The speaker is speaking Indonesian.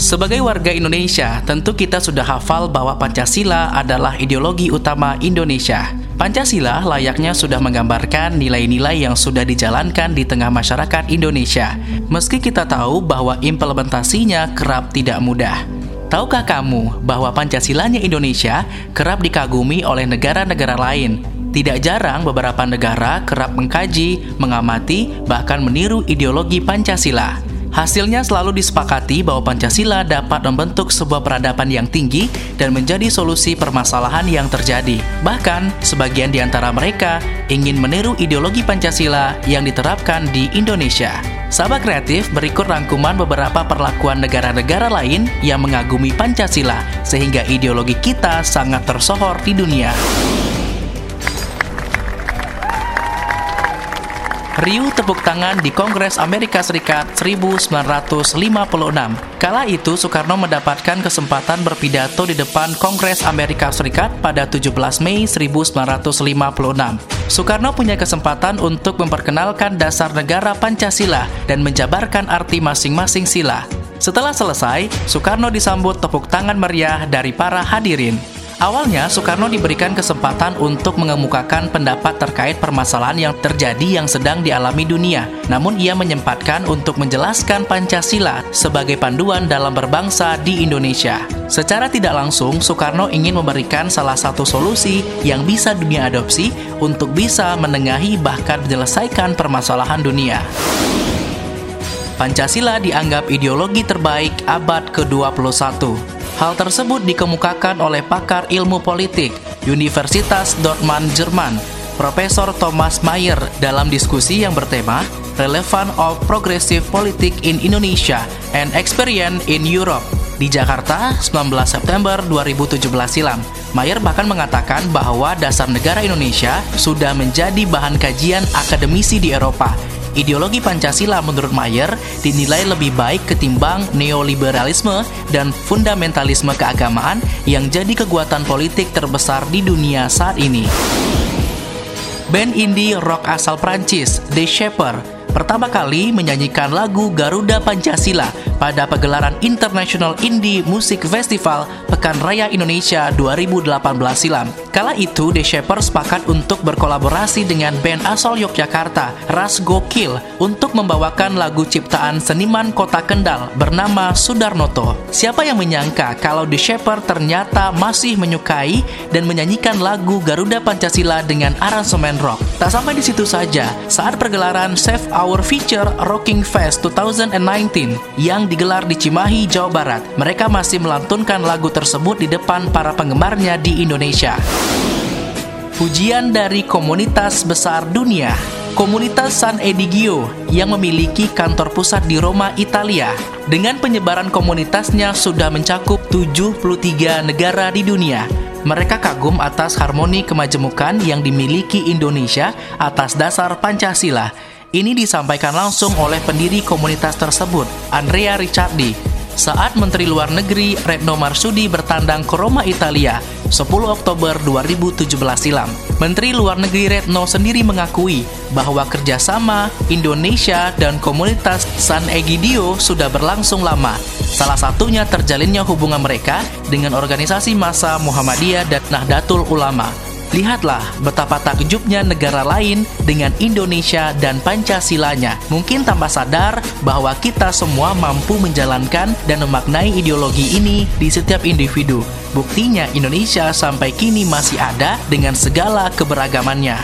Sebagai warga Indonesia, tentu kita sudah hafal bahwa Pancasila adalah ideologi utama Indonesia. Pancasila layaknya sudah menggambarkan nilai-nilai yang sudah dijalankan di tengah masyarakat Indonesia. Meski kita tahu bahwa implementasinya kerap tidak mudah. Tahukah kamu bahwa Pancasilanya Indonesia kerap dikagumi oleh negara-negara lain? Tidak jarang beberapa negara kerap mengkaji, mengamati, bahkan meniru ideologi Pancasila. Hasilnya selalu disepakati bahwa Pancasila dapat membentuk sebuah peradaban yang tinggi dan menjadi solusi permasalahan yang terjadi. Bahkan, sebagian di antara mereka ingin meniru ideologi Pancasila yang diterapkan di Indonesia. Sahabat kreatif, berikut rangkuman beberapa perlakuan negara-negara lain yang mengagumi Pancasila, sehingga ideologi kita sangat tersohor di dunia. Riuh tepuk tangan di Kongres Amerika Serikat 1956. Kala itu Soekarno mendapatkan kesempatan berpidato di depan Kongres Amerika Serikat pada 17 Mei 1956. Soekarno punya kesempatan untuk memperkenalkan dasar negara Pancasila dan menjabarkan arti masing-masing sila. Setelah selesai, Soekarno disambut tepuk tangan meriah dari para hadirin. Awalnya, Soekarno diberikan kesempatan untuk mengemukakan pendapat terkait permasalahan yang terjadi yang sedang dialami dunia. Namun ia menyempatkan untuk menjelaskan Pancasila sebagai panduan dalam berbangsa di Indonesia. Secara tidak langsung, Soekarno ingin memberikan salah satu solusi yang bisa dunia adopsi untuk bisa menengahi bahkan menyelesaikan permasalahan dunia. Pancasila dianggap ideologi terbaik abad ke-21. Hal tersebut dikemukakan oleh pakar ilmu politik Universitas Dortmund, Jerman, Profesor Thomas Mayer dalam diskusi yang bertema Relevant of Progressive Politics in Indonesia and Experience in Europe di Jakarta 19 September 2017 silam. Mayer bahkan mengatakan bahwa dasar negara Indonesia sudah menjadi bahan kajian akademisi di Eropa Ideologi Pancasila menurut Mayer dinilai lebih baik ketimbang neoliberalisme dan fundamentalisme keagamaan yang jadi kekuatan politik terbesar di dunia saat ini. Band indie rock asal Prancis, The Shepherd, pertama kali menyanyikan lagu Garuda Pancasila pada pegelaran International Indie Music Festival Pekan Raya Indonesia 2018 silam. Kala itu, The Shepherd sepakat untuk berkolaborasi dengan band asal Yogyakarta, Ras Gokil, untuk membawakan lagu ciptaan seniman kota Kendal bernama Sudarnoto. Siapa yang menyangka kalau The Shepherd ternyata masih menyukai dan menyanyikan lagu Garuda Pancasila dengan aransemen rock. Tak sampai di situ saja, saat pergelaran Save Our Future Rocking Fest 2019 yang digelar di Cimahi, Jawa Barat. Mereka masih melantunkan lagu tersebut di depan para penggemarnya di Indonesia. Pujian dari komunitas besar dunia Komunitas San Edigio yang memiliki kantor pusat di Roma, Italia. Dengan penyebaran komunitasnya sudah mencakup 73 negara di dunia. Mereka kagum atas harmoni kemajemukan yang dimiliki Indonesia atas dasar Pancasila ini disampaikan langsung oleh pendiri komunitas tersebut, Andrea Ricciardi, saat Menteri Luar Negeri Retno Marsudi bertandang ke Roma, Italia, 10 Oktober 2017 silam. Menteri Luar Negeri Retno sendiri mengakui bahwa kerjasama Indonesia dan komunitas San Egidio sudah berlangsung lama. Salah satunya terjalinnya hubungan mereka dengan organisasi masa Muhammadiyah dan Nahdlatul Ulama. Lihatlah betapa takjubnya negara lain dengan Indonesia dan Pancasilanya. Mungkin tanpa sadar bahwa kita semua mampu menjalankan dan memaknai ideologi ini di setiap individu. Buktinya Indonesia sampai kini masih ada dengan segala keberagamannya.